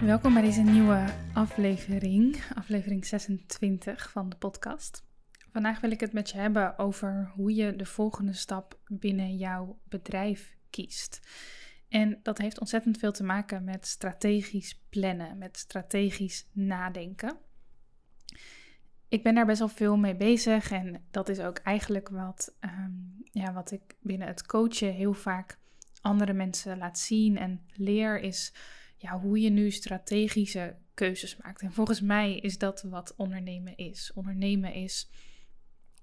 Welkom bij deze nieuwe aflevering, aflevering 26 van de podcast. Vandaag wil ik het met je hebben over hoe je de volgende stap binnen jouw bedrijf kiest. En dat heeft ontzettend veel te maken met strategisch plannen, met strategisch nadenken. Ik ben daar best wel veel mee bezig en dat is ook eigenlijk wat, ehm, ja, wat ik binnen het coachen heel vaak andere mensen laat zien en leer is ja, hoe je nu strategische keuzes maakt. En volgens mij is dat wat ondernemen is. Ondernemen is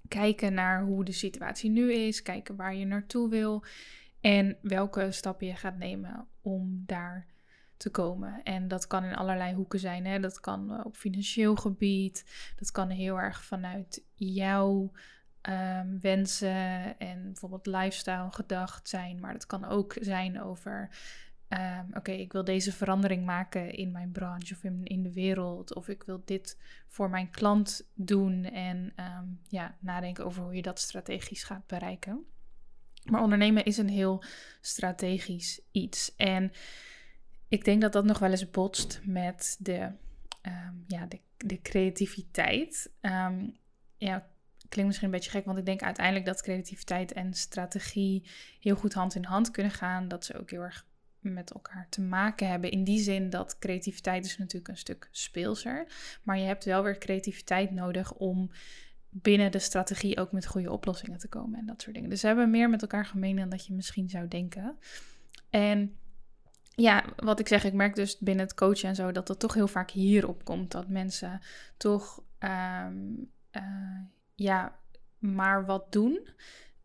kijken naar hoe de situatie nu is, kijken waar je naartoe wil en welke stappen je gaat nemen om daar te komen. En dat kan in allerlei hoeken zijn. Hè? Dat kan eh, op financieel gebied, dat kan heel erg vanuit jouw um, wensen en bijvoorbeeld lifestyle gedacht zijn, maar dat kan ook zijn over Ehm, oké, ik wil deze verandering maken in mijn branche of in, in, de wereld. Of ik wil dit voor mijn klant doen. En ehm, ja, nadenken over hoe je dat strategisch gaat bereiken. Maar ondernemen is een heel strategisch iets. En ik denk dat dat nog wel eens botst met de, um, ja, de, de creativiteit. ja, klinkt misschien een beetje gek, want ik denk uiteindelijk dat creativiteit en strategie heel goed hand in hand kunnen gaan. Dat ze ook heel erg met elkaar te maken hebben. In die zin dat creativiteit is natuurlijk een stuk speelser. Maar je hebt wel weer creativiteit nodig om binnen de strategie ook met goede oplossingen te komen en dat soort dingen. Dus ze hebben meer met elkaar gemeen dan dat je misschien zou denken. En ja, wat ik zeg, ik merk dus binnen het coachen en zo dat dat toch heel vaak hierop komt. Dat mensen toch, ehm, eh, ja, maar wat doen.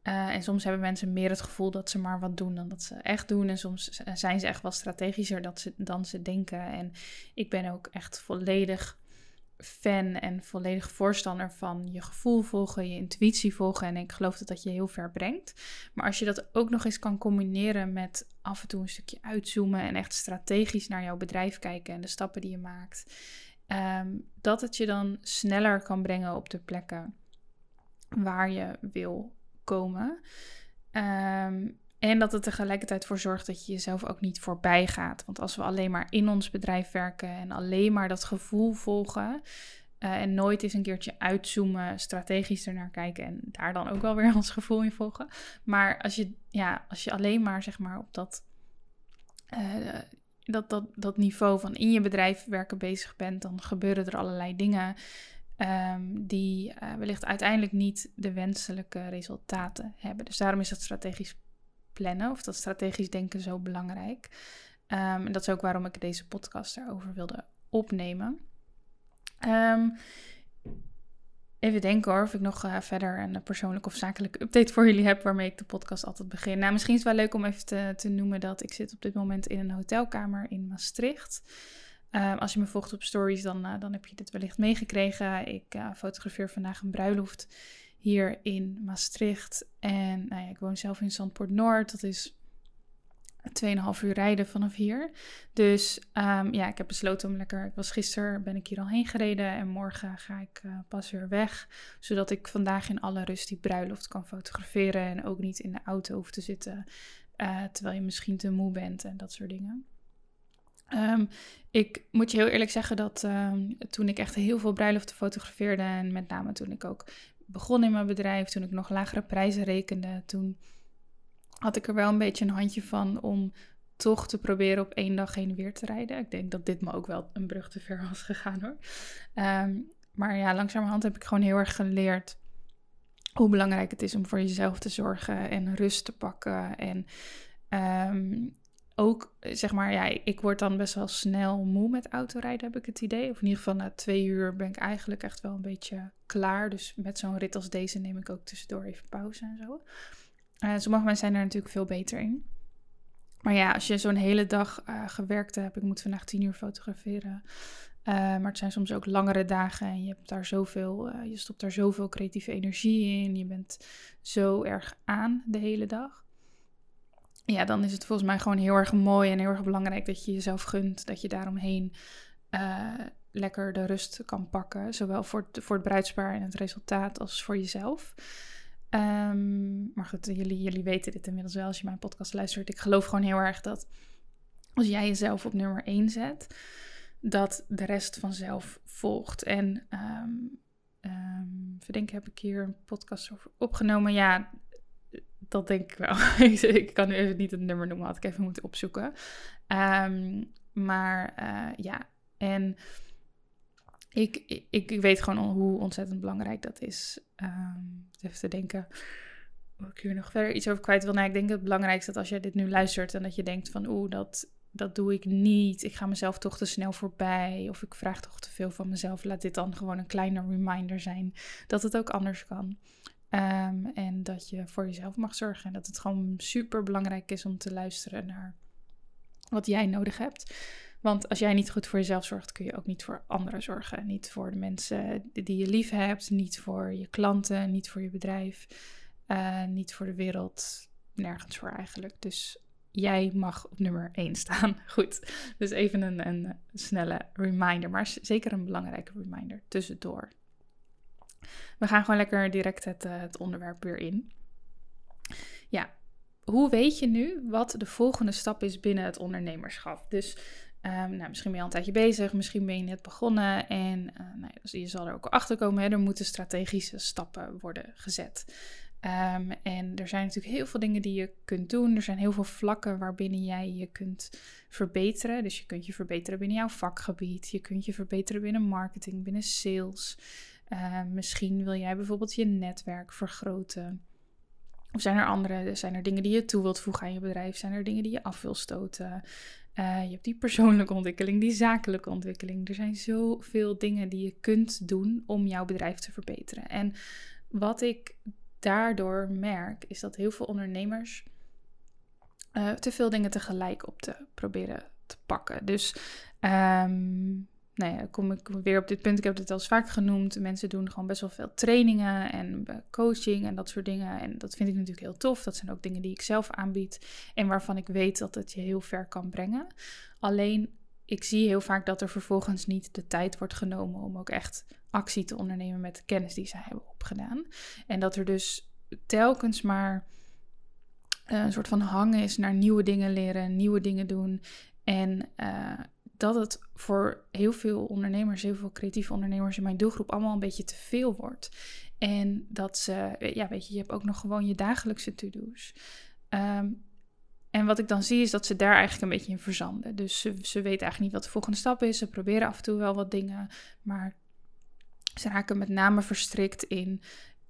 Eh, en soms hebben mensen meer het gevoel dat ze maar wat doen dan dat ze echt doen. En soms zijn ze echt wel strategischer dat ze, dan ze denken. En ik ben ook echt volledig fan en volledig voorstander van je gevoel volgen, je intuïtie volgen. En ik geloof dat dat je heel ver brengt. Maar als je dat ook nog eens kan combineren met af en toe een stukje uitzoomen en echt strategisch naar jouw bedrijf kijken en de stappen die je maakt, ehm, dat het je dan sneller kan brengen op de plekken waar je wil komen. Ehm, en dat het tegelijkertijd voor zorgt dat je jezelf ook niet voorbij gaat. Want als we alleen maar in ons bedrijf werken en alleen maar dat gevoel volgen. Uh, en nooit eens een keertje uitzoomen, strategisch ernaar kijken en daar dan ook wel weer ons gevoel in volgen. Maar als je, ja, als je alleen maar zeg maar op dat, uh, dat, dat, dat niveau van in je bedrijf werken bezig bent, dan gebeuren er allerlei dingen. Ehm, die uh, wellicht uiteindelijk niet de wenselijke resultaten hebben. Dus daarom is dat strategisch plannen of dat strategisch denken zo belangrijk. Um, en dat is ook waarom ik deze podcast erover wilde opnemen. Um, even denken hoor, of ik nog uh, verder een persoonlijke of zakelijke update voor jullie heb, waarmee ik de podcast altijd begin. Nou, misschien is het wel leuk om even te, te noemen dat ik zit op dit moment in een hotelkamer in Maastricht. Ehm, als je me volgt op stories, dan, uh, dan heb je dit wellicht meegekregen. Ik uh, fotografeer vandaag een bruiloft hier in Maastricht. En nou ja, ik woon zelf in Zandpoort Noord. Dat is 2,5 uur rijden vanaf hier. Dus um, ja, ik heb besloten om lekker. Ik was gisteren ben ik hier al heen gereden en morgen ga ik uh, pas weer weg, zodat ik vandaag in alle rust die bruiloft kan fotograferen en ook niet in de auto hoef te zitten terwijl je misschien te moe bent en dat soort dingen. Um, ik moet je heel eerlijk zeggen dat um, toen ik echt heel veel bruiloften fotografeerde en met name toen ik ook begon in mijn bedrijf, toen ik nog lagere prijzen rekende, toen had ik er wel een beetje een handje van om toch te proberen op één dag heen weer te rijden. Ik denk dat dit me ook wel een brug te ver was gegaan hoor. Um, maar ja, langzamerhand heb ik gewoon heel erg geleerd hoe belangrijk het is om voor jezelf te zorgen en rust te pakken. En ehm, ook, zeg maar, ja, ik word dan best wel snel moe met autorijden, heb ik het idee. Of in ieder geval na twee uur ben ik eigenlijk echt wel een beetje klaar. Dus met zo'n rit als deze neem ik ook tussendoor even pauze en zo. Uh, sommige mensen zijn er natuurlijk veel beter in. Maar ja, als je zo'n hele dag uh, gewerkt hebt, ik moet vandaag tien uur fotograferen. Maar het zijn soms ook langere dagen en je hebt daar zoveel, je stopt daar zoveel creatieve energie in. Je bent zo erg aan de hele dag. Ja, dan is het volgens mij gewoon heel erg mooi en heel erg belangrijk dat je jezelf gunt. Dat je daaromheen lekker de rust kan pakken. Zowel voor het, voor het bruidspaar en het resultaat als voor jezelf. Um, maar goed, jullie, jullie weten dit inmiddels wel als je mijn podcast luistert. Ik geloof gewoon heel erg dat als jij jezelf op nummer 1 zet, dat de rest vanzelf volgt. En um, um, heb ik hier een podcast over opgenomen. Ja, dat denk ik wel. ik kan nu even niet het nummer noemen, had ik even moeten opzoeken. maar uh, ja, en ik, ik, ik weet gewoon hoe ontzettend belangrijk dat is. Even te denken of ik hier nog verder iets over kwijt wil. Nou, ik denk het belangrijkste dat als jij dit nu luistert en dat je denkt van oeh, dat, dat doe ik niet. Ik ga mezelf toch te snel voorbij. Of ik vraag toch te veel van mezelf. Laat dit dan gewoon een kleine reminder zijn dat het ook anders kan. Um, en dat je voor jezelf mag zorgen. En dat het gewoon super belangrijk is om te luisteren naar wat jij nodig hebt. Want als jij niet goed voor jezelf zorgt, kun je ook niet voor anderen zorgen. Niet voor de mensen die je lief hebt, niet voor je klanten, niet voor je bedrijf, uh, niet voor de wereld. Nergens voor eigenlijk. Dus jij mag op nummer 1 staan. Goed, dus even een, een snelle reminder, maar zeker een belangrijke reminder tussendoor. We gaan gewoon lekker direct het, uh, het onderwerp weer in. Ja, hoe weet je nu wat de volgende stap is binnen het ondernemerschap? Dus Um, nou, misschien ben je al een tijdje bezig, misschien ben je net begonnen en uh, nou, dus je zal er ook achter komen. Er moeten strategische stappen worden gezet. Um, en er zijn natuurlijk heel veel dingen die je kunt doen. Er zijn heel veel vlakken waarbinnen jij je kunt verbeteren. Dus je kunt je verbeteren binnen jouw vakgebied. Je kunt je verbeteren binnen marketing, binnen sales. Uh, misschien wil jij bijvoorbeeld je netwerk vergroten. Of zijn er andere, zijn er dingen die je toe wilt voegen aan je bedrijf? Zijn er dingen die je af wil stoten? Uh, je hebt die persoonlijke ontwikkeling, die zakelijke ontwikkeling. Er zijn zoveel dingen die je kunt doen om jouw bedrijf te verbeteren. En wat ik daardoor merk, is dat heel veel ondernemers uh, te veel dingen tegelijk op te proberen te pakken. Dus um, nou ja, kom ik weer op dit punt. Ik heb het al eens vaak genoemd. Mensen doen gewoon best wel veel trainingen en coaching en dat soort dingen. En dat vind ik natuurlijk heel tof. Dat zijn ook dingen die ik zelf aanbied en waarvan ik weet dat het je heel ver kan brengen. Alleen, ik zie heel vaak dat er vervolgens niet de tijd wordt genomen om ook echt actie te ondernemen met de kennis die zij hebben opgedaan. En dat er dus telkens maar een soort van hangen is naar nieuwe dingen leren, nieuwe dingen doen. En uh, dat het voor heel veel ondernemers, heel veel creatieve ondernemers in mijn doelgroep allemaal een beetje te veel wordt. En dat ze, ja, weet je, je hebt ook nog gewoon je dagelijkse to-do's. Ehm, en wat ik dan zie is dat ze daar eigenlijk een beetje in verzanden. Dus ze, ze weten eigenlijk niet wat de volgende stap is. Ze proberen af en toe wel wat dingen, maar ze raken met name verstrikt in.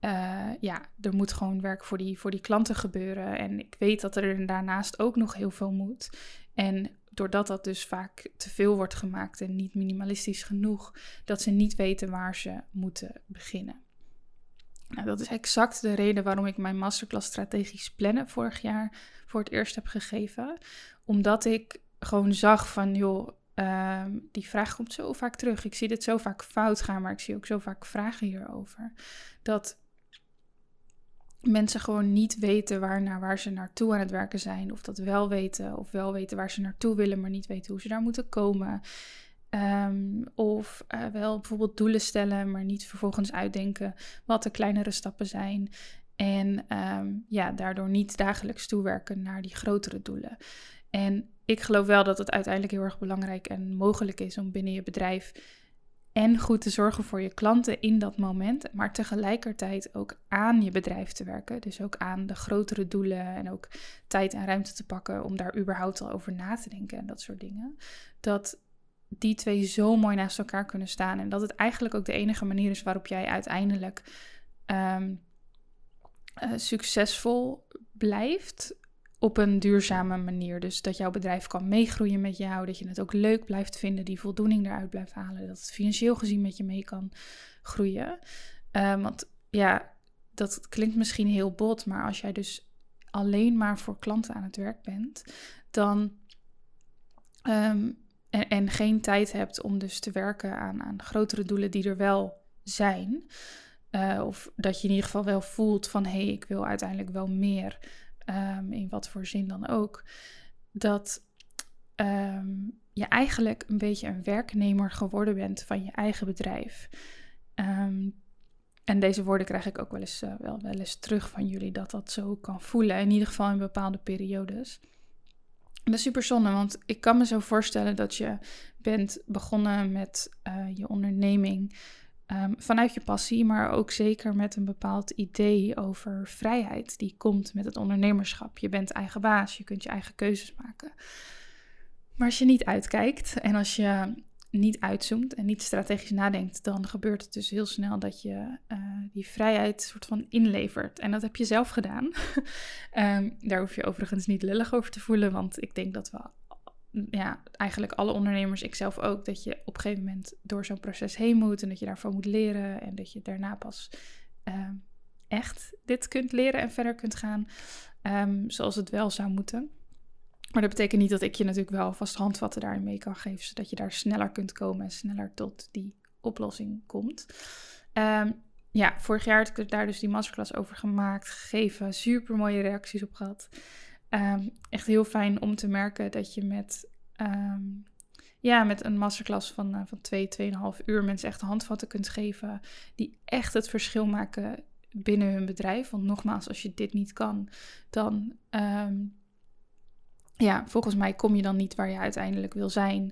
Uh, ja, er moet gewoon werk voor die, voor die klanten gebeuren. En ik weet dat er daarnaast ook nog heel veel moet. En doordat dat dus vaak te veel wordt gemaakt en niet minimalistisch genoeg, dat ze niet weten waar ze moeten beginnen. Nou, dat is exact de reden waarom ik mijn masterclass strategisch plannen vorig jaar voor het eerst heb gegeven. Omdat ik gewoon zag van, joh, uh, die vraag komt zo vaak terug. Ik zie dit zo vaak fout gaan, maar ik zie ook zo vaak vragen hierover. Dat mensen gewoon niet weten waar, naar waar ze naartoe aan het werken zijn. Of dat wel weten, of wel weten waar ze naartoe willen, maar niet weten hoe ze daar moeten komen. Um, of uh, wel bijvoorbeeld doelen stellen, maar niet vervolgens uitdenken wat de kleinere stappen zijn. En um, ja, daardoor niet dagelijks toewerken naar die grotere doelen. En ik geloof wel dat het uiteindelijk heel erg belangrijk en mogelijk is om binnen je bedrijf en goed te zorgen voor je klanten in dat moment, maar tegelijkertijd ook aan je bedrijf te werken. Dus ook aan de grotere doelen en ook tijd en ruimte te pakken om daar überhaupt al over na te denken en dat soort dingen. Dat die twee zo mooi naast elkaar kunnen staan. En dat het eigenlijk ook de enige manier is waarop jij uiteindelijk ehm, eh, succesvol blijft op een duurzame manier. Dus dat jouw bedrijf kan meegroeien met jou, dat je het ook leuk blijft vinden, die voldoening eruit blijft halen, dat het financieel gezien met je mee kan groeien. Um, want ja, dat klinkt misschien heel bot, maar als jij dus alleen maar voor klanten aan het werk bent, dan ehm, en, en, geen tijd hebt om dus te werken aan, aan grotere doelen die er wel zijn. Uh, of dat je in ieder geval wel voelt van hé, hey, ik wil uiteindelijk wel meer. Um, in wat voor zin dan ook. Dat um, je eigenlijk een beetje een werknemer geworden bent van je eigen bedrijf. Um, en deze woorden krijg ik ook wel eens, uh, wel, wel eens terug van jullie, dat dat zo kan voelen. In ieder geval in bepaalde periodes. dat is super zonde, want ik kan me zo voorstellen dat je bent begonnen met uh, je onderneming um, vanuit je passie, maar ook zeker met een bepaald idee over vrijheid die komt met het ondernemerschap. Je bent eigen baas, je kunt je eigen keuzes maken. Maar als je niet uitkijkt en als je niet uitzoomt en niet strategisch nadenkt, dan gebeurt het dus heel snel dat je uh, die vrijheid soort van inlevert. En dat heb je zelf gedaan. um, daar hoef je overigens niet lullig over te voelen, want ik denk dat we ja, eigenlijk alle ondernemers, ik zelf ook, dat je op een gegeven moment door zo'n proces heen moet en dat je daarvan moet leren en dat je daarna pas uh, echt dit kunt leren en verder kunt gaan um, zoals het wel zou moeten. Maar dat betekent niet dat ik je natuurlijk wel vast handvatten daarin mee kan geven, zodat je daar sneller kunt komen en sneller tot die oplossing komt. Um, ja, vorig jaar had ik daar dus die masterclass over gemaakt, gegeven, super mooie reacties op gehad. Um, echt heel fijn om te merken dat je met, um, ja, met een masterclass van, uh, van 2, 2,5 uur mensen echt handvatten kunt geven die echt het verschil maken binnen hun bedrijf. Want nogmaals, als je dit niet kan, dan ja, volgens mij kom je dan niet waar je uiteindelijk wil zijn.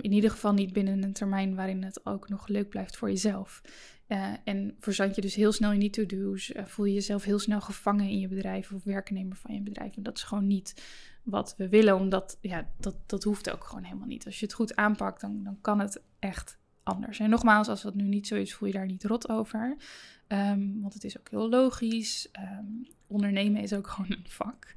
In ieder geval niet binnen een termijn waarin het ook nog leuk blijft voor jezelf. Uh, en verzand je dus heel snel in die to-do's. Uh, voel je jezelf heel snel gevangen in je bedrijf of werknemer van je bedrijf. En dat is gewoon niet wat we willen, omdat ja, dat, dat hoeft ook gewoon helemaal niet. Als je het goed aanpakt, dan, dan kan het echt anders. En nogmaals, als dat nu niet zo is, voel je daar niet rot over. Um, want het is ook heel logisch. Um, ondernemen is ook gewoon een vak.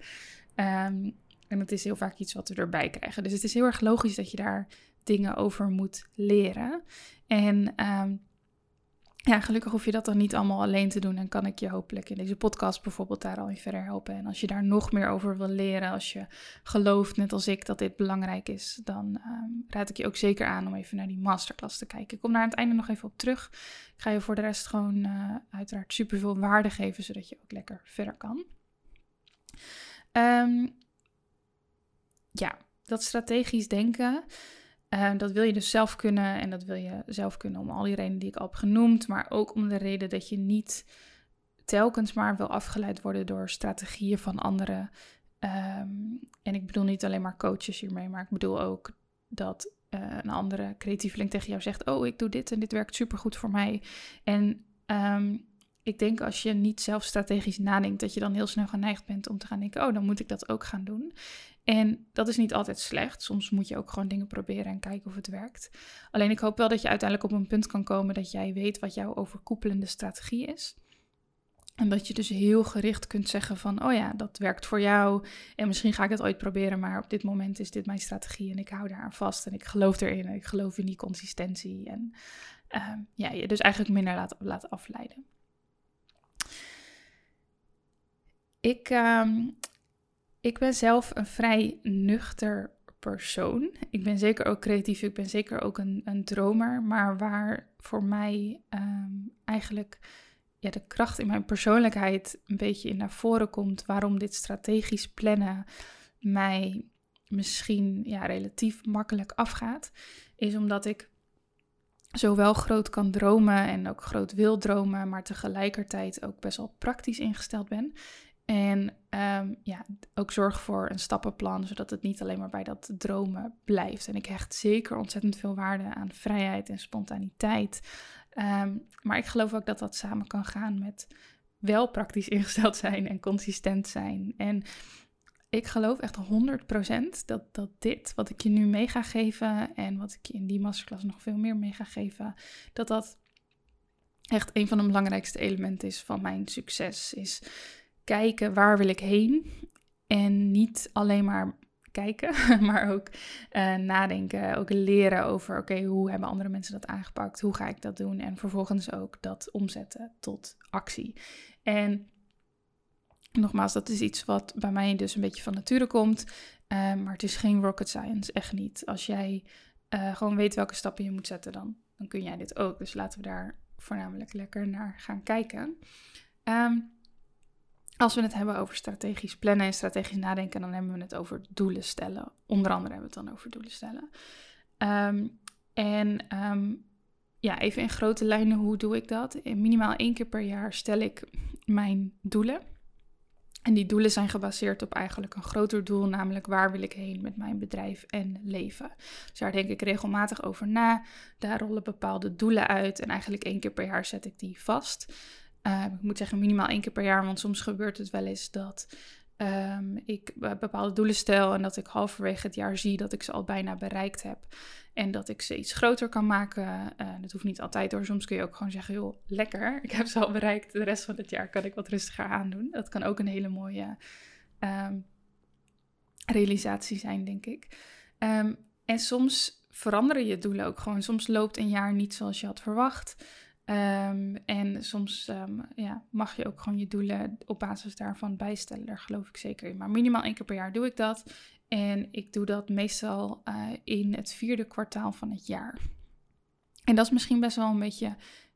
Um, en het is heel vaak iets wat we erbij krijgen. Dus het is heel erg logisch dat je daar dingen over moet leren. En ehm, ja, gelukkig hoef je dat dan niet allemaal alleen te doen. En kan ik je hopelijk in deze podcast bijvoorbeeld daar al in verder helpen. En als je daar nog meer over wil leren, als je gelooft, net als ik, dat dit belangrijk is, dan um, raad ik je ook zeker aan om even naar die masterclass te kijken. Ik kom daar aan het einde nog even op terug. Ik ga je voor de rest gewoon uh, uiteraard superveel waarde geven, zodat je ook lekker verder kan. Um, ja, dat strategisch denken, uh, dat wil je dus zelf kunnen. En dat wil je zelf kunnen om al die redenen die ik al heb genoemd. Maar ook om de reden dat je niet telkens maar wil afgeleid worden door strategieën van anderen. Um, en ik bedoel niet alleen maar coaches hiermee, maar ik bedoel ook dat uh, een andere creatieveling tegen jou zegt: Oh, ik doe dit en dit werkt supergoed voor mij. En um, ik denk als je niet zelf strategisch nadenkt, dat je dan heel snel geneigd bent om te gaan denken: Oh, dan moet ik dat ook gaan doen. En dat is niet altijd slecht. Soms moet je ook gewoon dingen proberen en kijken of het werkt. Alleen ik hoop wel dat je uiteindelijk op een punt kan komen dat jij weet wat jouw overkoepelende strategie is. En dat je dus heel gericht kunt zeggen van, oh ja, dat werkt voor jou. En misschien ga ik het ooit proberen, maar op dit moment is dit mijn strategie en ik hou daar aan vast. En ik geloof erin en ik geloof in die consistentie. En uh, ja, je dus eigenlijk minder laat, laat afleiden. Ik, uh, ik ben zelf een vrij nuchter persoon. Ik ben zeker ook creatief, ik ben zeker ook een, een dromer. Maar waar voor mij um, eigenlijk ja, de kracht in mijn persoonlijkheid een beetje in naar voren komt, waarom dit strategisch plannen mij misschien ja, relatief makkelijk afgaat, is omdat ik zowel groot kan dromen en ook groot wil dromen, maar tegelijkertijd ook best wel praktisch ingesteld ben. En um, ja, ook zorg voor een stappenplan, zodat het niet alleen maar bij dat dromen blijft. En ik hecht zeker ontzettend veel waarde aan vrijheid en spontaniteit. Um, maar ik geloof ook dat dat samen kan gaan met wel praktisch ingesteld zijn en consistent zijn. En ik geloof echt 100% dat, dat dit, wat ik je nu mee ga geven en wat ik je in die masterclass nog veel meer mee ga geven, dat dat echt een van de belangrijkste elementen is van mijn succes. Is kijken waar wil ik heen en niet alleen maar kijken, maar ook uh, nadenken, ook leren over oké, hoe hebben andere mensen dat aangepakt, hoe ga ik dat doen en vervolgens ook dat omzetten tot actie. En nogmaals, dat is iets wat bij mij dus een beetje van nature komt, uh, maar het is geen rocket science, echt niet. Als jij uh, gewoon weet welke stappen je moet zetten, dan, dan kun jij dit ook. Dus laten we daar voornamelijk lekker naar gaan kijken. Um, als we het hebben over strategisch plannen en strategisch nadenken, dan hebben we het over doelen stellen. Onder andere hebben we het dan over doelen stellen. Um, en um, ja, even in grote lijnen, hoe doe ik dat? Minimaal één keer per jaar stel ik mijn doelen. En die doelen zijn gebaseerd op eigenlijk een groter doel, namelijk waar wil ik heen met mijn bedrijf en leven. Dus daar denk ik regelmatig over na. Daar rollen bepaalde doelen uit en eigenlijk één keer per jaar zet ik die vast. Uh, ik moet zeggen minimaal één keer per jaar, want soms gebeurt het wel eens dat um, ik bepaalde doelen stel en dat ik halverwege het jaar zie dat ik ze al bijna bereikt heb. En dat ik ze iets groter kan maken. Uh, dat hoeft niet altijd hoor. Soms kun je ook gewoon zeggen, joh, lekker, ik heb ze al bereikt. De rest van het jaar kan ik wat rustiger aandoen. Dat kan ook een hele mooie um, realisatie zijn, denk ik. Um, en soms veranderen je doelen ook gewoon. Soms loopt een jaar niet zoals je had verwacht. Um, en soms um, ja, mag je ook gewoon je doelen op basis daarvan bijstellen. Daar geloof ik zeker in. Maar minimaal één keer per jaar doe ik dat. En ik doe dat meestal uh, in het vierde kwartaal van het jaar. En dat is misschien best wel een beetje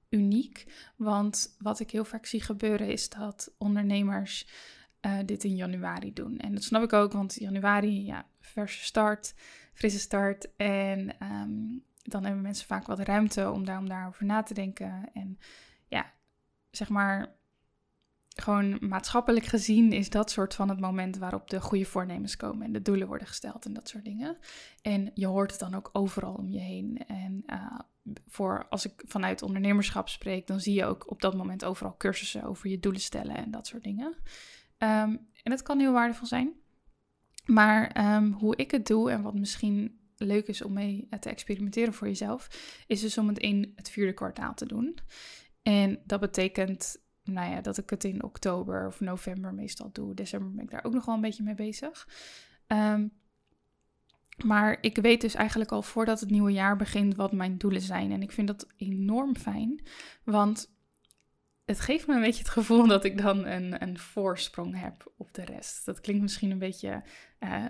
uniek. Want wat ik heel vaak zie gebeuren is dat ondernemers uh, dit in januari doen. En dat snap ik ook, want januari, ja, verse start, frisse start. En um, dan hebben mensen vaak wat ruimte om, daar, om daarover na te denken. En ja, zeg maar, gewoon maatschappelijk gezien is dat soort van het moment waarop de goede voornemens komen en de doelen worden gesteld en dat soort dingen. En je hoort het dan ook overal om je heen. En uh, voor als ik vanuit ondernemerschap spreek, dan zie je ook op dat moment overal cursussen over je doelen stellen en dat soort dingen. Um, en het kan heel waardevol zijn. Maar um, hoe ik het doe en wat misschien leuk is om mee te experimenteren voor jezelf, is dus om het in het vierde kwartaal te doen. En dat betekent, nou ja, dat ik het in oktober of november meestal doe. December ben ik daar ook nog wel een beetje mee bezig. Um, maar ik weet dus eigenlijk al voordat het nieuwe jaar begint wat mijn doelen zijn. En ik vind dat enorm fijn, want het geeft me een beetje het gevoel dat ik dan een, een voorsprong heb op de rest. Dat klinkt misschien een beetje uh,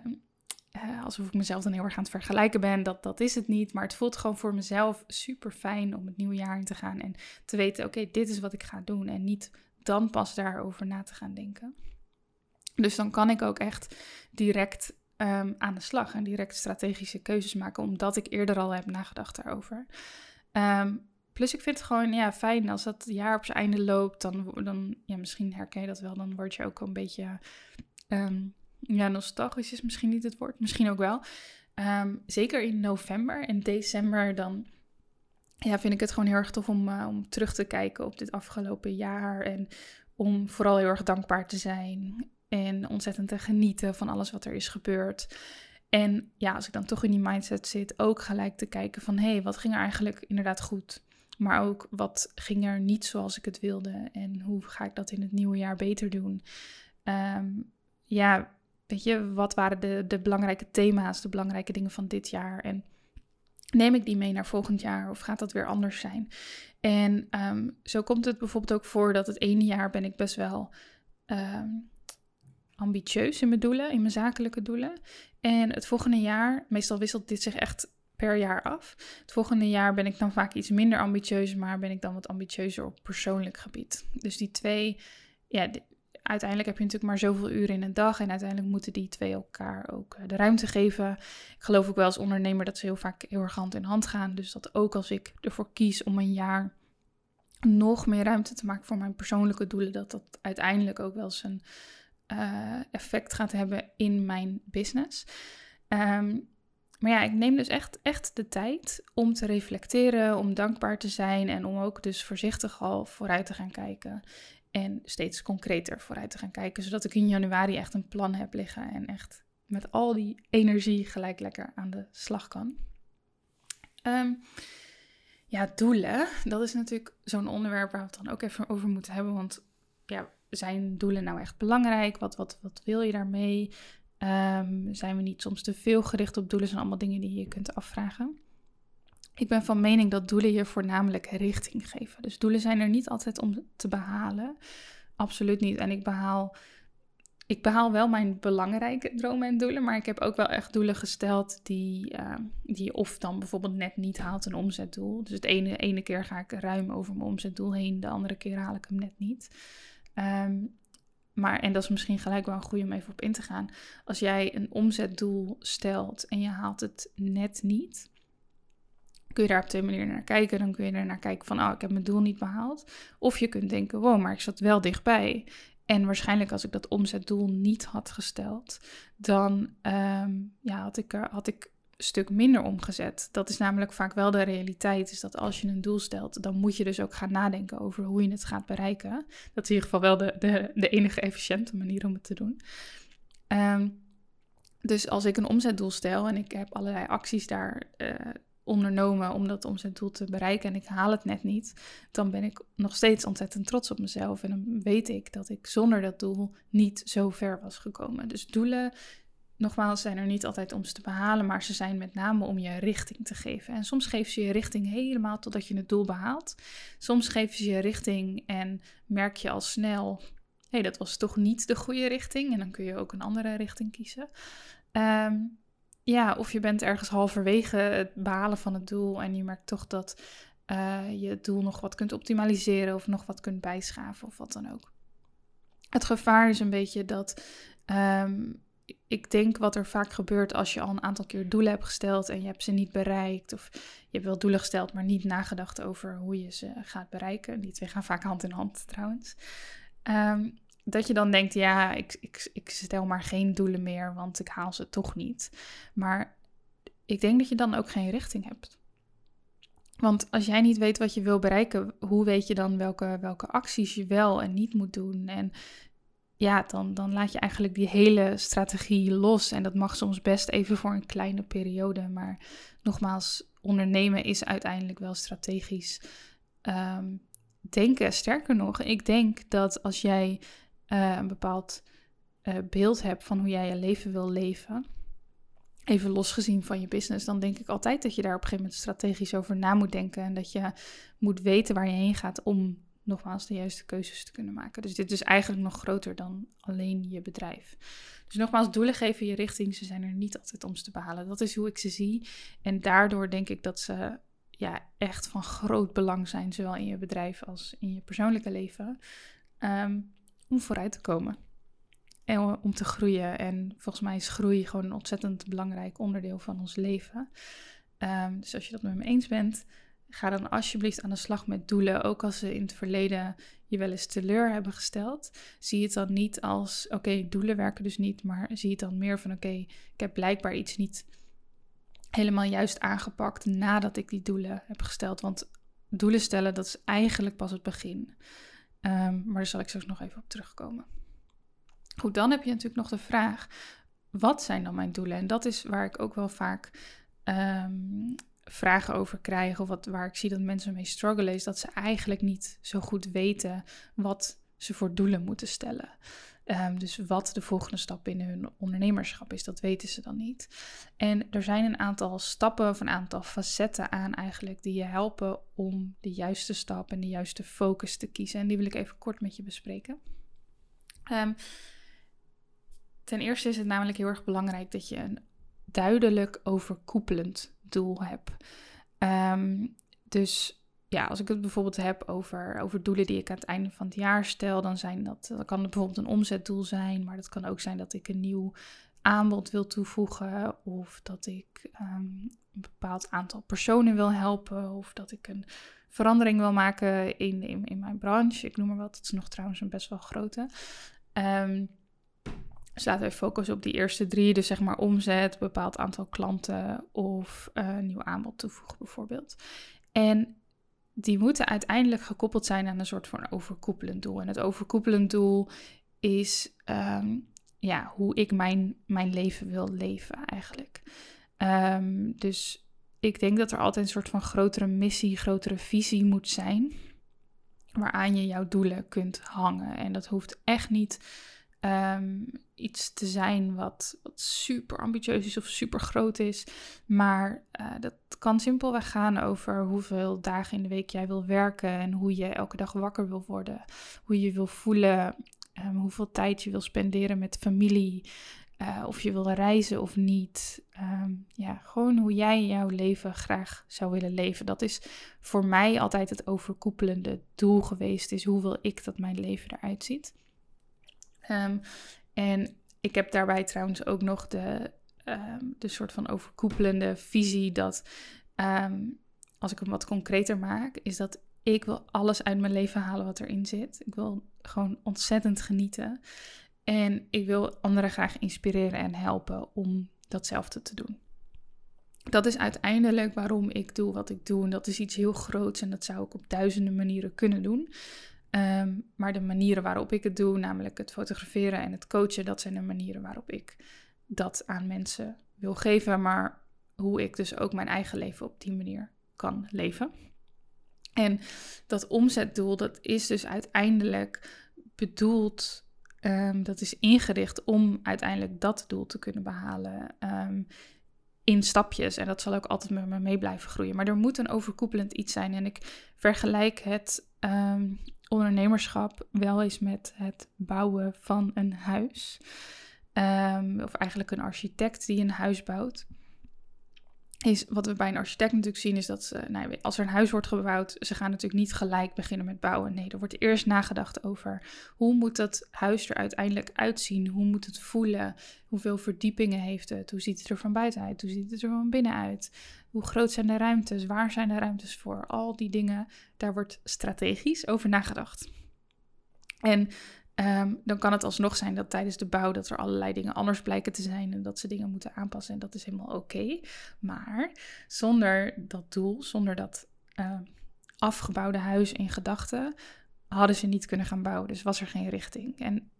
uh, alsof ik mezelf dan heel erg aan het vergelijken ben. Dat, dat is het niet. Maar het voelt gewoon voor mezelf super fijn om het nieuwe jaar in te gaan. En te weten, oké, dit is wat ik ga doen. En niet dan pas daarover na te gaan denken. Dus dan kan ik ook echt direct um, aan de slag en direct strategische keuzes maken. Omdat ik eerder al heb nagedacht daarover. Um, plus ik vind het gewoon ja, fijn als dat jaar op zijn einde loopt. Dan, dan ja, misschien herken je dat wel. Dan word je ook een beetje... Um, ja, nostalgisch is misschien niet het woord, misschien ook wel. Um, zeker in november en december, dan ja, vind ik het gewoon heel erg tof om, uh, om terug te kijken op dit afgelopen jaar. En om vooral heel erg dankbaar te zijn. En ontzettend te genieten van alles wat er is gebeurd. En ja, als ik dan toch in die mindset zit, ook gelijk te kijken van hé, hey, wat ging er eigenlijk inderdaad goed? Maar ook wat ging er niet zoals ik het wilde? En hoe ga ik dat in het nieuwe jaar beter doen? Um, ja, je, wat waren de, de belangrijke thema's, de belangrijke dingen van dit jaar? En neem ik die mee naar volgend jaar of gaat dat weer anders zijn? En um, zo komt het bijvoorbeeld ook voor dat het ene jaar ben ik best wel um, ambitieus in mijn doelen, in mijn zakelijke doelen. En het volgende jaar, meestal wisselt dit zich echt per jaar af. Het volgende jaar ben ik dan vaak iets minder ambitieus, maar ben ik dan wat ambitieuzer op persoonlijk gebied. Dus die twee, ja, uiteindelijk heb je natuurlijk maar zoveel uren in een dag. En uiteindelijk moeten die twee elkaar ook eh, de ruimte geven. Ik geloof ook wel als ondernemer dat ze heel vaak heel erg hand in hand gaan. Dus dat ook als ik ervoor kies om een jaar nog meer ruimte te maken voor mijn persoonlijke doelen, dat dat uiteindelijk ook wel zijn uh, effect gaat hebben in mijn business. Um, maar ja, ik neem dus echt, echt de tijd om te reflecteren, om dankbaar te zijn en om ook dus voorzichtig al vooruit te gaan kijken. En steeds concreter vooruit te gaan kijken, zodat ik in januari echt een plan heb liggen en echt met al die energie gelijk lekker aan de slag kan. Um, ja, doelen, dat is natuurlijk zo'n onderwerp waar we het dan ook even over moeten hebben. Want ja, zijn doelen nou echt belangrijk? Wat, wat, wat wil je daarmee? Um, zijn we niet soms te veel gericht op doelen? zijn allemaal dingen die je kunt afvragen. Ik ben van mening dat doelen je voornamelijk richting geven. Dus doelen zijn er niet altijd om te behalen. Absoluut niet. En ik behaal ik behaal wel mijn belangrijke dromen en doelen, maar ik heb ook wel echt doelen gesteld die, uh, die of dan bijvoorbeeld net niet haalt een omzetdoel. Dus het ene, ene keer ga ik ruim over mijn omzetdoel heen, de andere keer haal ik hem net niet. Um, maar, en dat is misschien gelijk wel een goede om even op in te gaan. Als jij een omzetdoel stelt en je haalt het net niet, kun je daar op twee manieren naar kijken. Dan kun je er naar kijken van, oh, ik heb mijn doel niet behaald. Of je kunt denken, wow, maar ik zat wel dichtbij. En waarschijnlijk als ik dat omzetdoel niet had gesteld, dan ehm, ja, had, ik had ik een stuk minder omgezet. Dat is namelijk vaak wel de realiteit, is dat als je een doel stelt, dan moet je dus ook gaan nadenken over hoe je het gaat bereiken. Dat is in ieder geval wel de, de, de enige efficiënte manier om het te doen. Ehm, dus als ik een omzetdoel stel en ik heb allerlei acties daar uh, ondernomen om dat omzetdoel te bereiken en ik haal het net niet, dan ben ik nog steeds ontzettend trots op mezelf. En dan weet ik dat ik zonder dat doel niet zo ver was gekomen. Dus doelen, nogmaals, zijn er niet altijd om ze te behalen, maar ze zijn met name om je richting te geven. En soms geven ze je richting helemaal totdat je het doel behaalt. Soms geven ze je richting en merk je al snel, hey, dat was toch niet de goede richting. En dan kun je ook een andere richting kiezen. Um, ja, of je bent ergens halverwege het behalen van het doel en je merkt toch dat uh, je het doel nog wat kunt optimaliseren of nog wat kunt bijschaven of wat dan ook. Het gevaar is een beetje dat um, ik denk wat er vaak gebeurt als je al een aantal keer doelen hebt gesteld en je hebt ze niet bereikt. Of je hebt wel doelen gesteld, maar niet nagedacht over hoe je ze gaat bereiken. Die twee gaan vaak hand in hand trouwens. Um, dat je dan denkt, ja, ik, ik, ik stel maar geen doelen meer, want ik haal ze toch niet. Maar ik denk dat je dan ook geen richting hebt. Want als jij niet weet wat je wil bereiken, hoe weet je dan welke, welke acties je wel en niet moet doen? En ja, dan, dan laat je eigenlijk die hele strategie los. En dat mag soms best even voor een kleine periode. Maar nogmaals, ondernemen is uiteindelijk wel strategisch um, denken. Sterker nog, ik denk dat als jij uh, een bepaald uh, beeld hebt van hoe jij je leven wil leven, even losgezien van je business, dan denk ik altijd dat je daar op een gegeven moment strategisch over na moet denken en dat je moet weten waar je heen gaat om nogmaals de juiste keuzes te kunnen maken. Dus dit is eigenlijk nog groter dan alleen je bedrijf. Dus nogmaals, doelen geven je richting. Ze zijn er niet altijd om te behalen. Dat is hoe ik ze zie. En daardoor denk ik dat ze ja, echt van groot belang zijn, zowel in je bedrijf als in je persoonlijke leven. Um, om vooruit te komen. En om te groeien. En volgens mij is groei gewoon een ontzettend belangrijk onderdeel van ons leven. Um, dus als je dat met me eens bent, ga dan alsjeblieft aan de slag met doelen. Ook als ze in het verleden je wel eens teleur hebben gesteld. Zie het dan niet als, oké, doelen werken dus niet. Maar zie het dan meer van, oké, ik heb blijkbaar iets niet helemaal juist aangepakt nadat ik die doelen heb gesteld. Want doelen stellen, dat is eigenlijk pas het begin. Um, maar daar zal ik straks nog even op terugkomen. Goed, dan heb je natuurlijk nog de vraag: wat zijn dan mijn doelen? En dat is waar ik ook wel vaak um, vragen over krijg, of wat, waar ik zie dat mensen mee struggelen, is dat ze eigenlijk niet zo goed weten wat ze voor doelen moeten stellen. Um, dus wat de volgende stap in hun ondernemerschap is, dat weten ze dan niet. En er zijn een aantal stappen of een aantal facetten aan eigenlijk die je helpen om de juiste stap en de juiste focus te kiezen. En die wil ik even kort met je bespreken. Um, ten eerste is het namelijk heel erg belangrijk dat je een duidelijk overkoepelend doel hebt. Um, dus ja, als ik het bijvoorbeeld heb over, over doelen die ik aan het einde van het jaar stel, dan zijn dat, dat kan bijvoorbeeld een omzetdoel zijn, maar dat kan ook zijn dat ik een nieuw aanbod wil toevoegen, of dat ik ehm, een bepaald aantal personen wil helpen, of dat ik een verandering wil maken in, in, mijn branche. Ik noem maar wat, dat is nog trouwens een best wel grote. Um, dus laten we focussen op die eerste drie, dus zeg maar omzet, bepaald aantal klanten of een nieuw aanbod toevoegen bijvoorbeeld. En die moeten uiteindelijk gekoppeld zijn aan een soort van overkoepelend doel. En het overkoepelend doel is ehm, ja, hoe ik mijn, mijn leven wil leven eigenlijk. Ehm, dus ik denk dat er altijd een soort van grotere missie, grotere visie moet zijn. Waaraan je jouw doelen kunt hangen. En dat hoeft echt niet Ehm, iets te zijn wat, wat, super ambitieus is of super groot is. Maar uh, dat kan simpelweg gaan over hoeveel dagen in de week jij wil werken en hoe je elke dag wakker wil worden. Hoe je wil voelen, um, hoeveel tijd je wil spenderen met familie. Uh, of je wil reizen of niet. Um, ja, gewoon hoe jij jouw leven graag zou willen leven. Dat is voor mij altijd het overkoepelende doel geweest. Is hoe wil ik dat mijn leven eruit ziet. Um, en ik heb daarbij trouwens ook nog de, um, de soort van overkoepelende visie dat, um, als ik hem wat concreter maak, is dat ik wil alles uit mijn leven halen wat erin zit. Ik wil gewoon ontzettend genieten. En ik wil anderen graag inspireren en helpen om datzelfde te doen. Dat is uiteindelijk waarom ik doe wat ik doe. En dat is iets heel groots en dat zou ik op duizenden manieren kunnen doen. Ehm, maar de manieren waarop ik het doe, namelijk het fotograferen en het coachen, dat zijn de manieren waarop ik dat aan mensen wil geven. Maar hoe ik dus ook mijn eigen leven op die manier kan leven. En dat omzetdoel, dat is dus uiteindelijk bedoeld, um, dat is ingericht om uiteindelijk dat doel te kunnen behalen. Um, in stapjes. En dat zal ook altijd met me mee blijven groeien. Maar er moet een overkoepelend iets zijn. En ik vergelijk het ondernemerschap wel eens met het bouwen van een huis. Ehm, of eigenlijk een architect die een huis bouwt. Is, wat we bij een architect natuurlijk zien, is dat ze, nou, als er een huis wordt gebouwd, ze gaan natuurlijk niet gelijk beginnen met bouwen. Nee, er wordt eerst nagedacht over hoe moet dat huis er uiteindelijk uitzien? Hoe moet het voelen? Hoeveel verdiepingen heeft het? Hoe ziet het er van buiten uit? Hoe ziet het er van binnen uit? Hoe groot zijn de ruimtes? Waar zijn de ruimtes voor? Al die dingen, daar wordt strategisch over nagedacht. En ehm, dan kan het alsnog zijn dat tijdens de bouw dat er allerlei dingen anders blijken te zijn en dat ze dingen moeten aanpassen en dat is helemaal oké. Maar zonder dat doel, zonder dat ehm, afgebouwde huis in gedachten, hadden ze niet kunnen gaan bouwen. Dus was er geen richting. En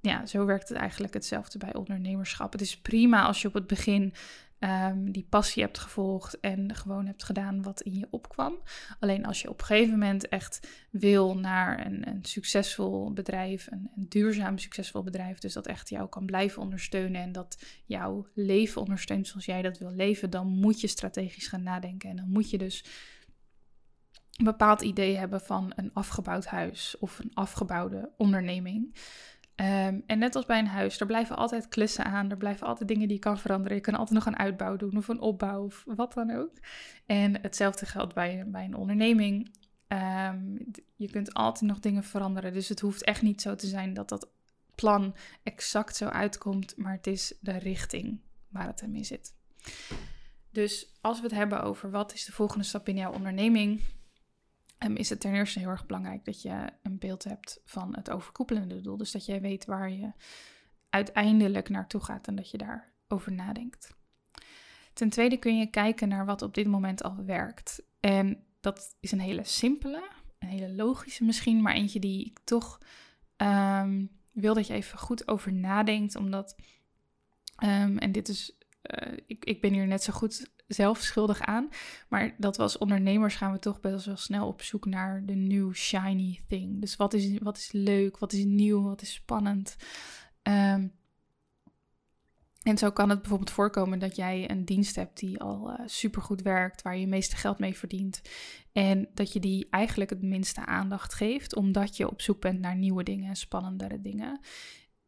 ja, zo werkt het eigenlijk hetzelfde bij ondernemerschap. Het is prima als je op het begin um, die passie hebt gevolgd en gewoon hebt gedaan wat in je opkwam. Alleen als je op een gegeven moment echt wil naar een, een succesvol bedrijf, een, een, duurzaam succesvol bedrijf, dus dat echt jou kan blijven ondersteunen en dat jouw leven ondersteunt zoals jij dat wil leven, dan moet je strategisch gaan nadenken en dan moet je dus een bepaald idee hebben van een afgebouwd huis of een afgebouwde onderneming. Ehm, en net als bij een huis, er blijven altijd klussen aan, er blijven altijd dingen die je kan veranderen. Je kan altijd nog een uitbouw doen of een opbouw of wat dan ook. En hetzelfde geldt bij, bij een onderneming. Ehm, je kunt altijd nog dingen veranderen, dus het hoeft echt niet zo te zijn dat dat plan exact zo uitkomt, maar het is de richting waar het hem in zit. Dus als we het hebben over wat is de volgende stap in jouw onderneming, um, is het ten eerste heel erg belangrijk dat je een beeld hebt van het overkoepelende doel. Dus dat jij weet waar je uiteindelijk naartoe gaat en dat je daarover nadenkt. Ten tweede kun je kijken naar wat op dit moment al werkt. En dat is een hele simpele, een hele logische misschien, maar eentje die ik toch ehm, wil dat je even goed over nadenkt. Omdat, um, en dit is, uh, ik, ik ben hier net zo goed zelf schuldig aan. Maar dat we als ondernemers gaan we toch best wel snel op zoek naar de new shiny thing. Dus wat is, wat is leuk, wat is nieuw, wat is spannend. Um, en zo kan het bijvoorbeeld voorkomen dat jij een dienst hebt die al uh, supergoed werkt, waar je het meeste geld mee verdient. En dat je die eigenlijk het minste aandacht geeft, omdat je op zoek bent naar nieuwe dingen en spannendere dingen.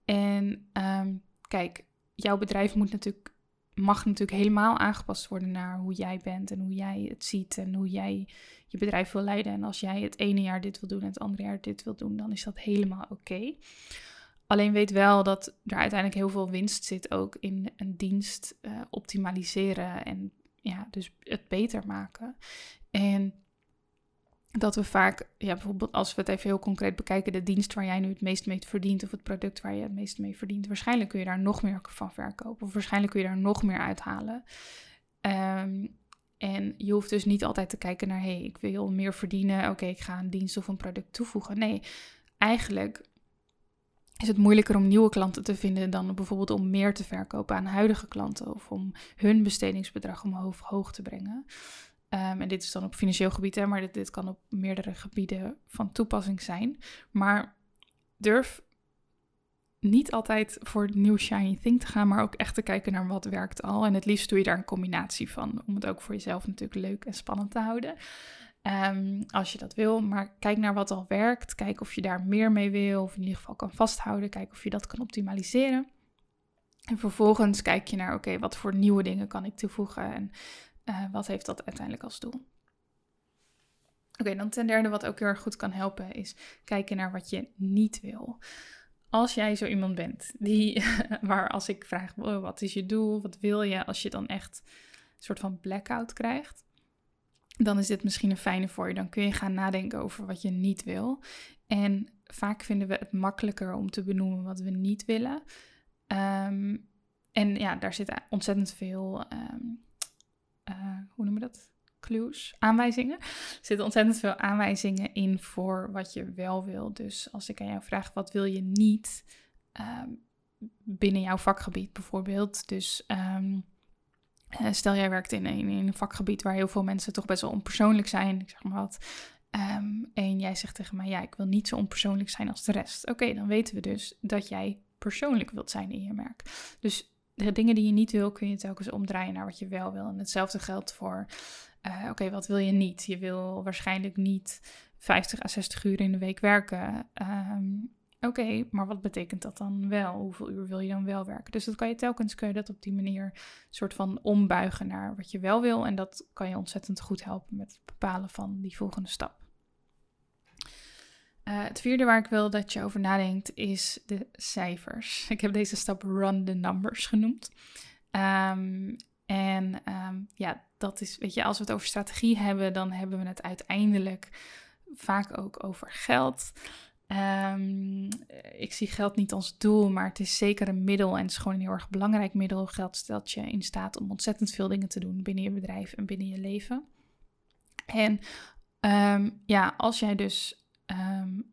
En um, kijk, jouw bedrijf moet natuurlijk mag natuurlijk helemaal aangepast worden naar hoe jij bent en hoe jij het ziet en hoe jij je bedrijf wil leiden. En als jij het ene jaar dit wil doen en het andere jaar dit wil doen, dan is dat helemaal oké. Alleen weet wel dat er uiteindelijk heel veel winst zit ook in een dienst uh, optimaliseren en ja, dus het beter maken. En dat we vaak, ja, bijvoorbeeld als we het even heel concreet bekijken, de dienst waar jij nu het meest mee verdient of het product waar je het meest mee verdient, waarschijnlijk kun je daar nog meer van verkopen of waarschijnlijk kun je daar nog meer uithalen. Um, En je hoeft dus niet altijd te kijken naar, hé, hey, ik wil meer verdienen, oké, ik ga een dienst of een product toevoegen. Nee, eigenlijk is het moeilijker om nieuwe klanten te vinden dan bijvoorbeeld om meer te verkopen aan huidige klanten of om hun bestedingsbedrag omhoog hoog te brengen. Ehm, en dit is dan op financieel gebied, hè, maar dit, dit kan op meerdere gebieden van toepassing zijn. Maar durf niet altijd voor het nieuw shiny thing te gaan, maar ook echt te kijken naar wat werkt al. En het liefst doe je daar een combinatie van, om het ook voor jezelf natuurlijk leuk en spannend te houden. Um, als je dat wil, maar kijk naar wat al werkt. Kijk of je daar meer mee wil, of in ieder geval kan vasthouden. Kijk of je dat kan optimaliseren. En vervolgens kijk je naar, oké, wat voor nieuwe dingen kan ik toevoegen en uh, wat heeft dat uiteindelijk als doel? Oké, dan ten derde, wat ook heel erg goed kan helpen, is kijken naar wat je niet wil. Als jij zo iemand bent die, waar als ik vraag, wat is je doel, wat wil je, als je dan echt een soort van blackout krijgt, dan is dit misschien een fijne voor je. Dan kun je gaan nadenken over wat je niet wil. En vaak vinden we het makkelijker om te benoemen wat we niet willen. Um, en ja, daar zit ontzettend veel, um, uh, hoe noemen we dat? Clues, aanwijzingen. Er zitten ontzettend veel aanwijzingen in voor wat je wel wil. Dus als ik aan jou vraag, wat wil je niet um, binnen jouw vakgebied bijvoorbeeld? Dus uh, stel jij werkt in een, in een vakgebied waar heel veel mensen toch best wel onpersoonlijk zijn, ik zeg maar wat. Um, en jij zegt tegen mij, ja, ik wil niet zo onpersoonlijk zijn als de rest. Oké, dan weten we dus dat jij persoonlijk wilt zijn in je merk. Dus de dingen die je niet wil, kun je telkens omdraaien naar wat je wel wil. En hetzelfde geldt voor, uh, oké, wat wil je niet? Je wil waarschijnlijk niet 50 à 60 uur in de week werken. Um, Oké, maar wat betekent dat dan wel? Hoeveel uur wil je dan wel werken? Dus dat kan je telkens kun je dat op die manier soort van ombuigen naar wat je wel wil. En dat kan je ontzettend goed helpen met het bepalen van die volgende stap. Uh, het vierde waar ik wil dat je over nadenkt is de cijfers. Ik heb deze stap run the numbers genoemd. Um, en um, ja, dat is, weet je, als we het over strategie hebben, dan hebben we het uiteindelijk vaak ook over geld. Um, ik zie geld niet als doel, maar het is zeker een middel en het is gewoon een heel erg belangrijk middel. Geld stelt je in staat om ontzettend veel dingen te doen binnen je bedrijf en binnen je leven. En ja, als jij dus um,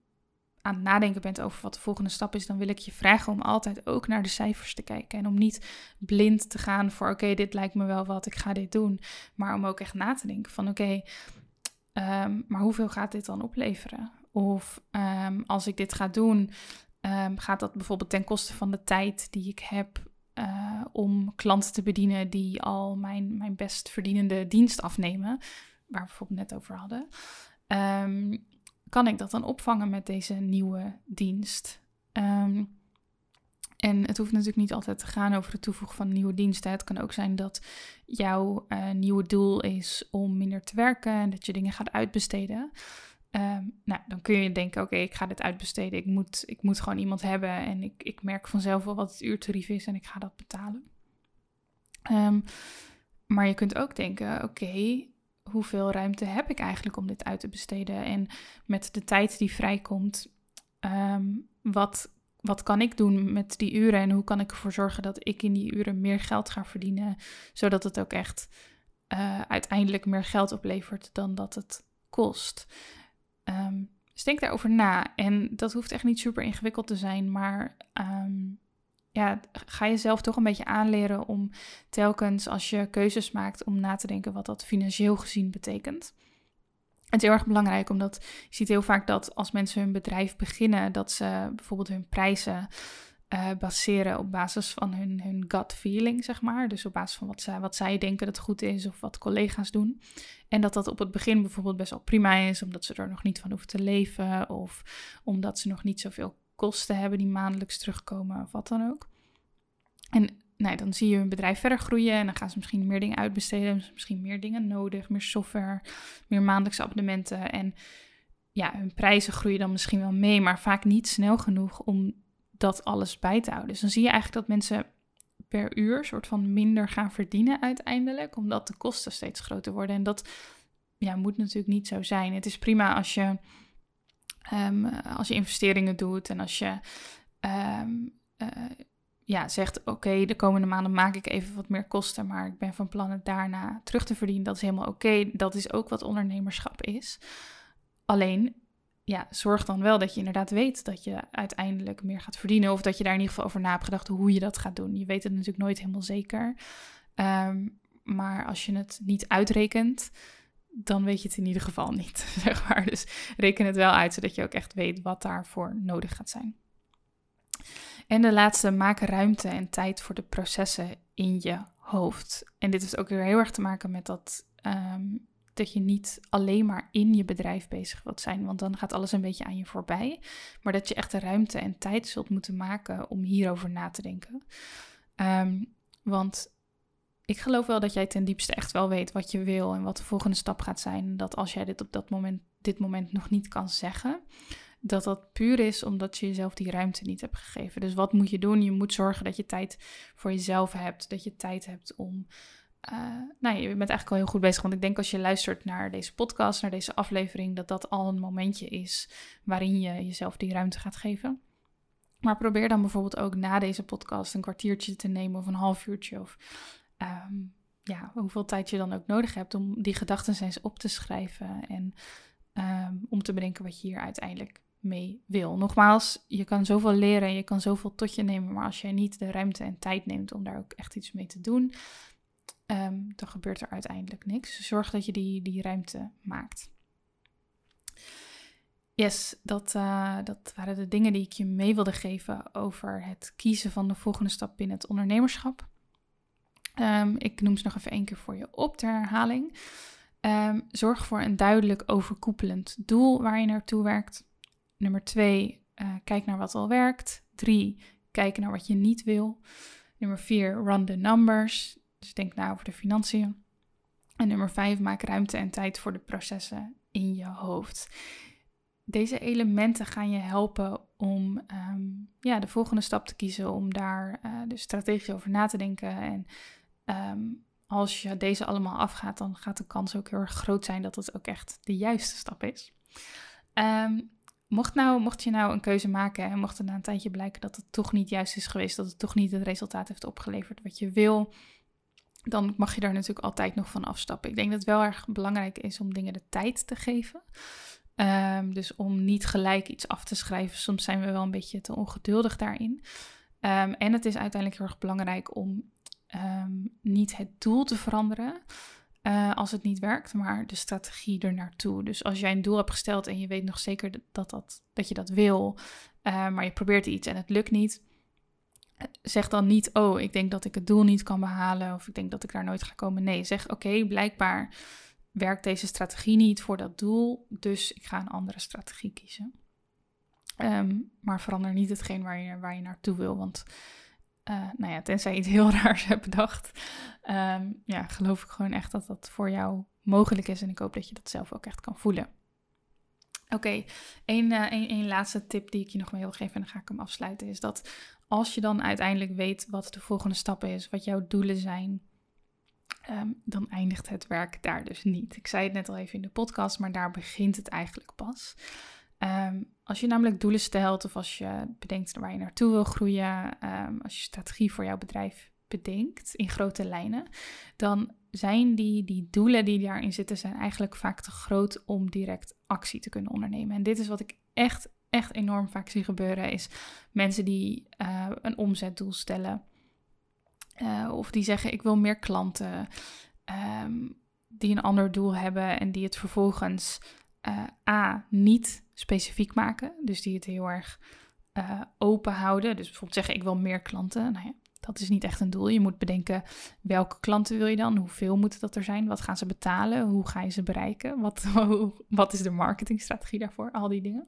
aan het nadenken bent over wat de volgende stap is, dan wil ik je vragen om altijd ook naar de cijfers te kijken. En om niet blind te gaan voor oké, dit lijkt me wel wat, ik ga dit doen. Maar om ook echt na te denken van oké, maar hoeveel gaat dit dan opleveren? Of um, als ik dit ga doen, gaat dat bijvoorbeeld ten koste van de tijd die ik heb uh, om klanten te bedienen die al mijn, mijn best verdienende dienst afnemen, waar we bijvoorbeeld net over hadden. Kan ik dat dan opvangen met deze nieuwe dienst? en het hoeft natuurlijk niet altijd te gaan over het toevoegen van nieuwe diensten. Het kan ook zijn dat jouw uh, nieuwe doel is om minder te werken en dat je dingen gaat uitbesteden. Um, nou, dan kun je denken, oké, ik ga dit uitbesteden. Ik moet, ik moet gewoon iemand hebben en ik, ik merk vanzelf wel wat het uurtarief is en ik ga dat betalen. Um, maar je kunt ook denken, oké, hoeveel ruimte heb ik eigenlijk om dit uit te besteden? En met de tijd die vrijkomt, um, wat, wat kan ik doen met die uren en hoe kan ik ervoor zorgen dat ik in die uren meer geld ga verdienen, zodat het ook echt uh, uiteindelijk meer geld oplevert dan dat het kost. Um, dus denk daarover na. En dat hoeft echt niet super ingewikkeld te zijn, maar um, ja, ga jezelf toch een beetje aanleren om telkens als je keuzes maakt om na te denken wat dat financieel gezien betekent. Het is heel erg belangrijk, omdat je ziet heel vaak dat als mensen hun bedrijf beginnen, dat ze bijvoorbeeld hun prijzen uh, baseren op basis van hun, hun gut feeling, zeg maar. Dus op basis van wat zij, wat zij denken dat goed is of wat collega's doen. En dat dat op het begin bijvoorbeeld best wel prima is, omdat ze er nog niet van hoeven te leven of omdat ze nog niet zoveel kosten hebben die maandelijks terugkomen of wat dan ook. En nou, dan zie je hun bedrijf verder groeien en dan gaan ze misschien meer dingen uitbesteden, misschien meer dingen nodig, meer software, meer maandelijkse abonnementen. En ja, hun prijzen groeien dan misschien wel mee, maar vaak niet snel genoeg om dat alles bij te houden. Dus dan zie je eigenlijk dat mensen per uur soort van minder gaan verdienen uiteindelijk, omdat de kosten steeds groter worden. En dat ja, moet natuurlijk niet zo zijn. Het is prima als je, um, als je investeringen doet en als je um, uh, ja, zegt: Oké, de komende maanden maak ik even wat meer kosten, maar ik ben van plan het daarna terug te verdienen. Dat is helemaal oké. Dat is ook wat ondernemerschap is. Alleen, ja, zorg dan wel dat je inderdaad weet dat je uiteindelijk meer gaat verdienen. Of dat je daar in ieder geval over na hebt gedacht hoe je dat gaat doen. Je weet het natuurlijk nooit helemaal zeker. Ehm, maar als je het niet uitrekent, dan weet je het in ieder geval niet, zeg maar. Dus reken het wel uit, zodat je ook echt weet wat daarvoor nodig gaat zijn. En de laatste, maak ruimte en tijd voor de processen in je hoofd. En dit heeft ook weer heel erg te maken met dat, ehm, dat je niet alleen maar in je bedrijf bezig wilt zijn, want dan gaat alles een beetje aan je voorbij. Maar dat je echt de ruimte en tijd zult moeten maken om hierover na te denken. Ehm, want ik geloof wel dat jij ten diepste echt wel weet wat je wil en wat de volgende stap gaat zijn. Dat als jij dit op dat moment, dit moment nog niet kan zeggen, dat dat puur is omdat je jezelf die ruimte niet hebt gegeven. Dus wat moet je doen? Je moet zorgen dat je tijd voor jezelf hebt, dat je tijd hebt om. Uh, nou, je bent eigenlijk al heel goed bezig. Want ik denk als je luistert naar deze podcast, naar deze aflevering, dat dat al een momentje is waarin je jezelf die ruimte gaat geven. Maar probeer dan bijvoorbeeld ook na deze podcast een kwartiertje te nemen of een half uurtje of Ehm, ja, hoeveel tijd je dan ook nodig hebt om die gedachten eens op te schrijven en ehm, om te bedenken wat je hier uiteindelijk mee wil. Nogmaals, je kan zoveel leren en je kan zoveel tot je nemen, maar als jij niet de ruimte en tijd neemt om daar ook echt iets mee te doen, ehm, dan gebeurt er uiteindelijk niks. Dus zorg dat je die, die ruimte maakt. Yes, dat, uh, dat waren de dingen die ik je mee wilde geven over het kiezen van de volgende stap in het ondernemerschap. Um, ik noem ze nog even één keer voor je op ter herhaling. Um, zorg voor een duidelijk overkoepelend doel waar je naartoe werkt. Nummer twee, uh, kijk naar wat al werkt. Drie, kijk naar wat je niet wil. Nummer vier, run the numbers. Dus denk na over de financiën. En nummer vijf, maak ruimte en tijd voor de processen in je hoofd. Deze elementen gaan je helpen om um, ja, de volgende stap te kiezen, om daar uh, dus strategisch over na te denken en Ehm, als je deze allemaal afgaat, dan gaat de kans ook heel erg groot zijn dat het ook echt de juiste stap is. Ehm, mocht, nou, mocht je nou een keuze maken en mocht het na een tijdje blijken dat het toch niet juist is geweest, dat het toch niet het resultaat heeft opgeleverd wat je wil, dan mag je daar natuurlijk altijd nog van afstappen. Ik denk dat het wel erg belangrijk is om dingen de tijd te geven. Um, dus om niet gelijk iets af te schrijven. Soms zijn we wel een beetje te ongeduldig daarin. en het is uiteindelijk heel erg belangrijk om Ehm, niet het doel te veranderen uh, als het niet werkt, maar de strategie er naartoe. Dus als jij een doel hebt gesteld en je weet nog zeker dat, dat, dat je dat wil, uh, maar je probeert iets en het lukt niet, zeg dan niet, oh, ik denk dat ik het doel niet kan behalen of ik denk dat ik daar nooit ga komen. Nee, zeg, oké, blijkbaar werkt deze strategie niet voor dat doel, dus ik ga een andere strategie kiezen. Um, maar verander niet hetgeen waar je, waar je naartoe wil, want uh, nou ja, tenzij je iets heel raars hebt bedacht, um, ja, geloof ik gewoon echt dat dat voor jou mogelijk is. En ik hoop dat je dat zelf ook echt kan voelen. Oké, okay, één, uh, laatste tip die ik je nog wil geven en dan ga ik hem afsluiten. Is dat als je dan uiteindelijk weet wat de volgende stap is, wat jouw doelen zijn, um, dan eindigt het werk daar dus niet. Ik zei het net al even in de podcast, maar daar begint het eigenlijk pas. Um, als je namelijk doelen stelt of als je bedenkt waar je naartoe wil groeien, um, als je strategie voor jouw bedrijf bedenkt in grote lijnen, dan zijn die, die doelen die daarin zitten, zijn eigenlijk vaak te groot om direct actie te kunnen ondernemen. En dit is wat ik echt, echt enorm vaak zie gebeuren, is mensen die uh, een omzetdoel stellen. Uh, of die zeggen ik wil meer klanten. Um, die een ander doel hebben en die het vervolgens uh, A, niet specifiek maken. Dus die het heel erg uh, open houden. Dus bijvoorbeeld zeggen, ik wil meer klanten. Nou ja, dat is niet echt een doel. Je moet bedenken, welke klanten wil je dan? Hoeveel moeten dat er zijn? Wat gaan ze betalen? Hoe ga je ze bereiken? Wat, wat is de marketingstrategie daarvoor? Al die dingen.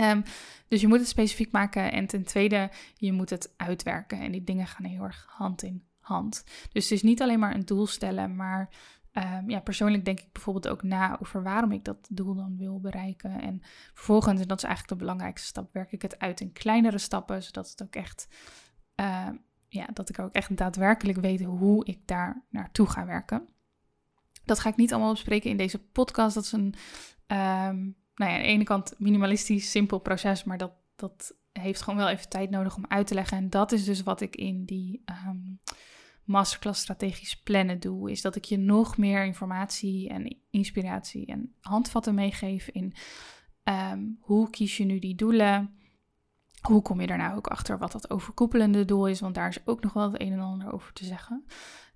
Um, dus je moet het specifiek maken. En ten tweede, je moet het uitwerken. En die dingen gaan heel erg hand in hand. Dus het is niet alleen maar een doel stellen, maar Um, ja, persoonlijk denk ik bijvoorbeeld ook na over waarom ik dat doel dan wil bereiken. En vervolgens, en dat is eigenlijk de belangrijkste stap, werk ik het uit in kleinere stappen, zodat het ook echt, uh, ja, dat ik ook echt daadwerkelijk weet hoe ik daar naartoe ga werken. Dat ga ik niet allemaal bespreken in deze podcast. Dat is een, um, nou ja, aan de ene kant minimalistisch, simpel proces, maar dat, dat heeft gewoon wel even tijd nodig om uit te leggen. En dat is dus wat ik in die ehm, masterclass strategisch plannen doe. Is dat ik je nog meer informatie en inspiratie en handvatten meegeef in ehm, hoe kies je nu die doelen. Hoe kom je daarna ook achter wat dat overkoepelende doel is? Want daar is ook nog wel het een en ander over te zeggen.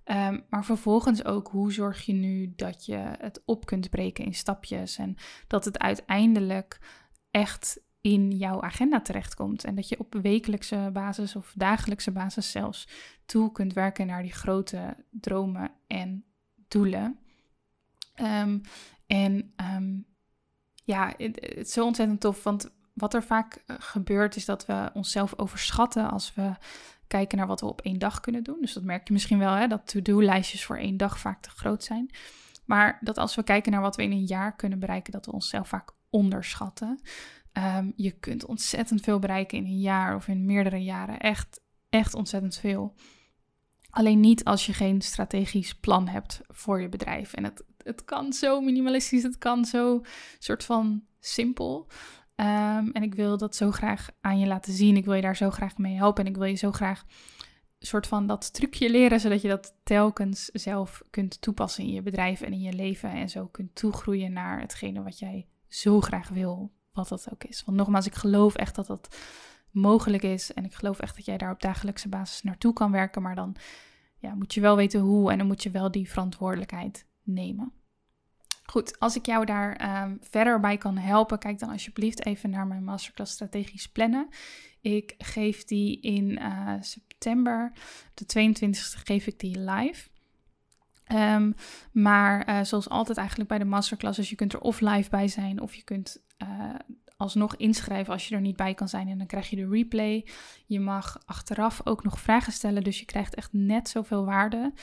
Ehm, maar vervolgens ook, hoe zorg je nu dat je het op kunt breken in stapjes en dat het uiteindelijk echt in jouw agenda terechtkomt. En dat je op wekelijkse basis of dagelijkse basis zelfs toe kunt werken naar die grote dromen en doelen. Ehm, en ehm, ja, het, het, is zo ontzettend tof, want wat er vaak eh, gebeurt is dat we onszelf overschatten als we kijken naar wat we op één dag kunnen doen. Dus dat merk je misschien wel, hè, dat to-do-lijstjes voor één dag vaak te groot zijn. Maar dat als we kijken naar wat we in een jaar kunnen bereiken, dat we onszelf vaak onderschatten. Ehm, je kunt ontzettend veel bereiken in een jaar of in meerdere jaren. Echt, echt ontzettend veel. Alleen niet als je geen strategisch plan hebt voor je bedrijf. En het, het kan zo minimalistisch, het kan zo soort van simpel. Ehm, en ik wil dat zo graag aan je laten zien. Ik wil je daar zo graag mee helpen. En ik wil je zo graag soort van dat trucje leren, zodat je dat telkens zelf kunt toepassen in je bedrijf en in je leven. En zo kunt toegroeien naar hetgene wat jij zo graag wil, wat dat ook is. Want nogmaals, ik geloof echt dat dat mogelijk is. En ik geloof echt dat jij daar op dagelijkse basis naartoe kan werken. Maar dan ja, moet je wel weten hoe en dan moet je wel die verantwoordelijkheid nemen. Goed, als ik jou daar ehm, verder bij kan helpen, kijk dan alsjeblieft even naar mijn masterclass strategisch plannen. Ik geef die in uh, september, de 22e geef ik die live. Um, maar uh, zoals altijd eigenlijk bij de masterclasses, je kunt er of live bij zijn of je kunt alsnog inschrijven als je er niet bij kan zijn en dan krijg je de replay. Je mag achteraf ook nog vragen stellen, dus je krijgt echt net zoveel waarde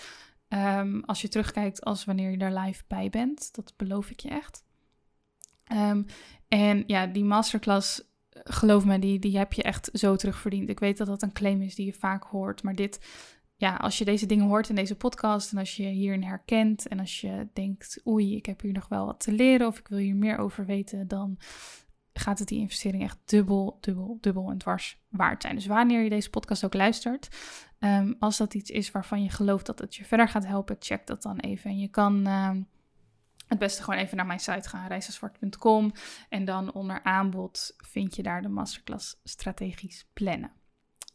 Um, als je terugkijkt als wanneer je er live bij bent. Dat beloof ik je echt. Um, en ja, die masterclass, geloof me, die, die heb je echt zo terugverdiend. Ik weet dat dat een claim is die je vaak hoort. Maar dit, ja, als je deze dingen hoort in deze podcast en als je hierin herkent en als je denkt, oei, ik heb hier nog wel wat te leren of ik wil hier meer over weten, dan gaat het die investering echt dubbel, dubbel, dubbel en dwars waard zijn. Dus wanneer je deze podcast ook luistert, um, als dat iets is waarvan je gelooft dat het je verder gaat helpen, check dat dan even. En je kan um, het beste gewoon even naar mijn site gaan, reisenzwart.com. En dan onder aanbod vind je daar de masterclass strategisch plannen.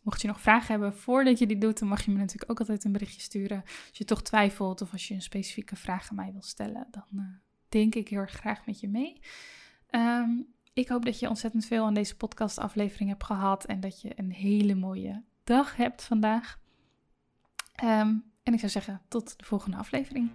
Mocht je nog vragen hebben voordat je die doet, dan mag je me natuurlijk ook altijd een berichtje sturen. Als je toch twijfelt of als je een specifieke vraag aan mij wil stellen, dan uh, denk ik heel erg graag met je mee. Um, ik hoop dat je ontzettend veel aan deze podcastaflevering hebt gehad en dat je een hele mooie dag hebt vandaag. Um, en ik zou zeggen, tot de volgende aflevering.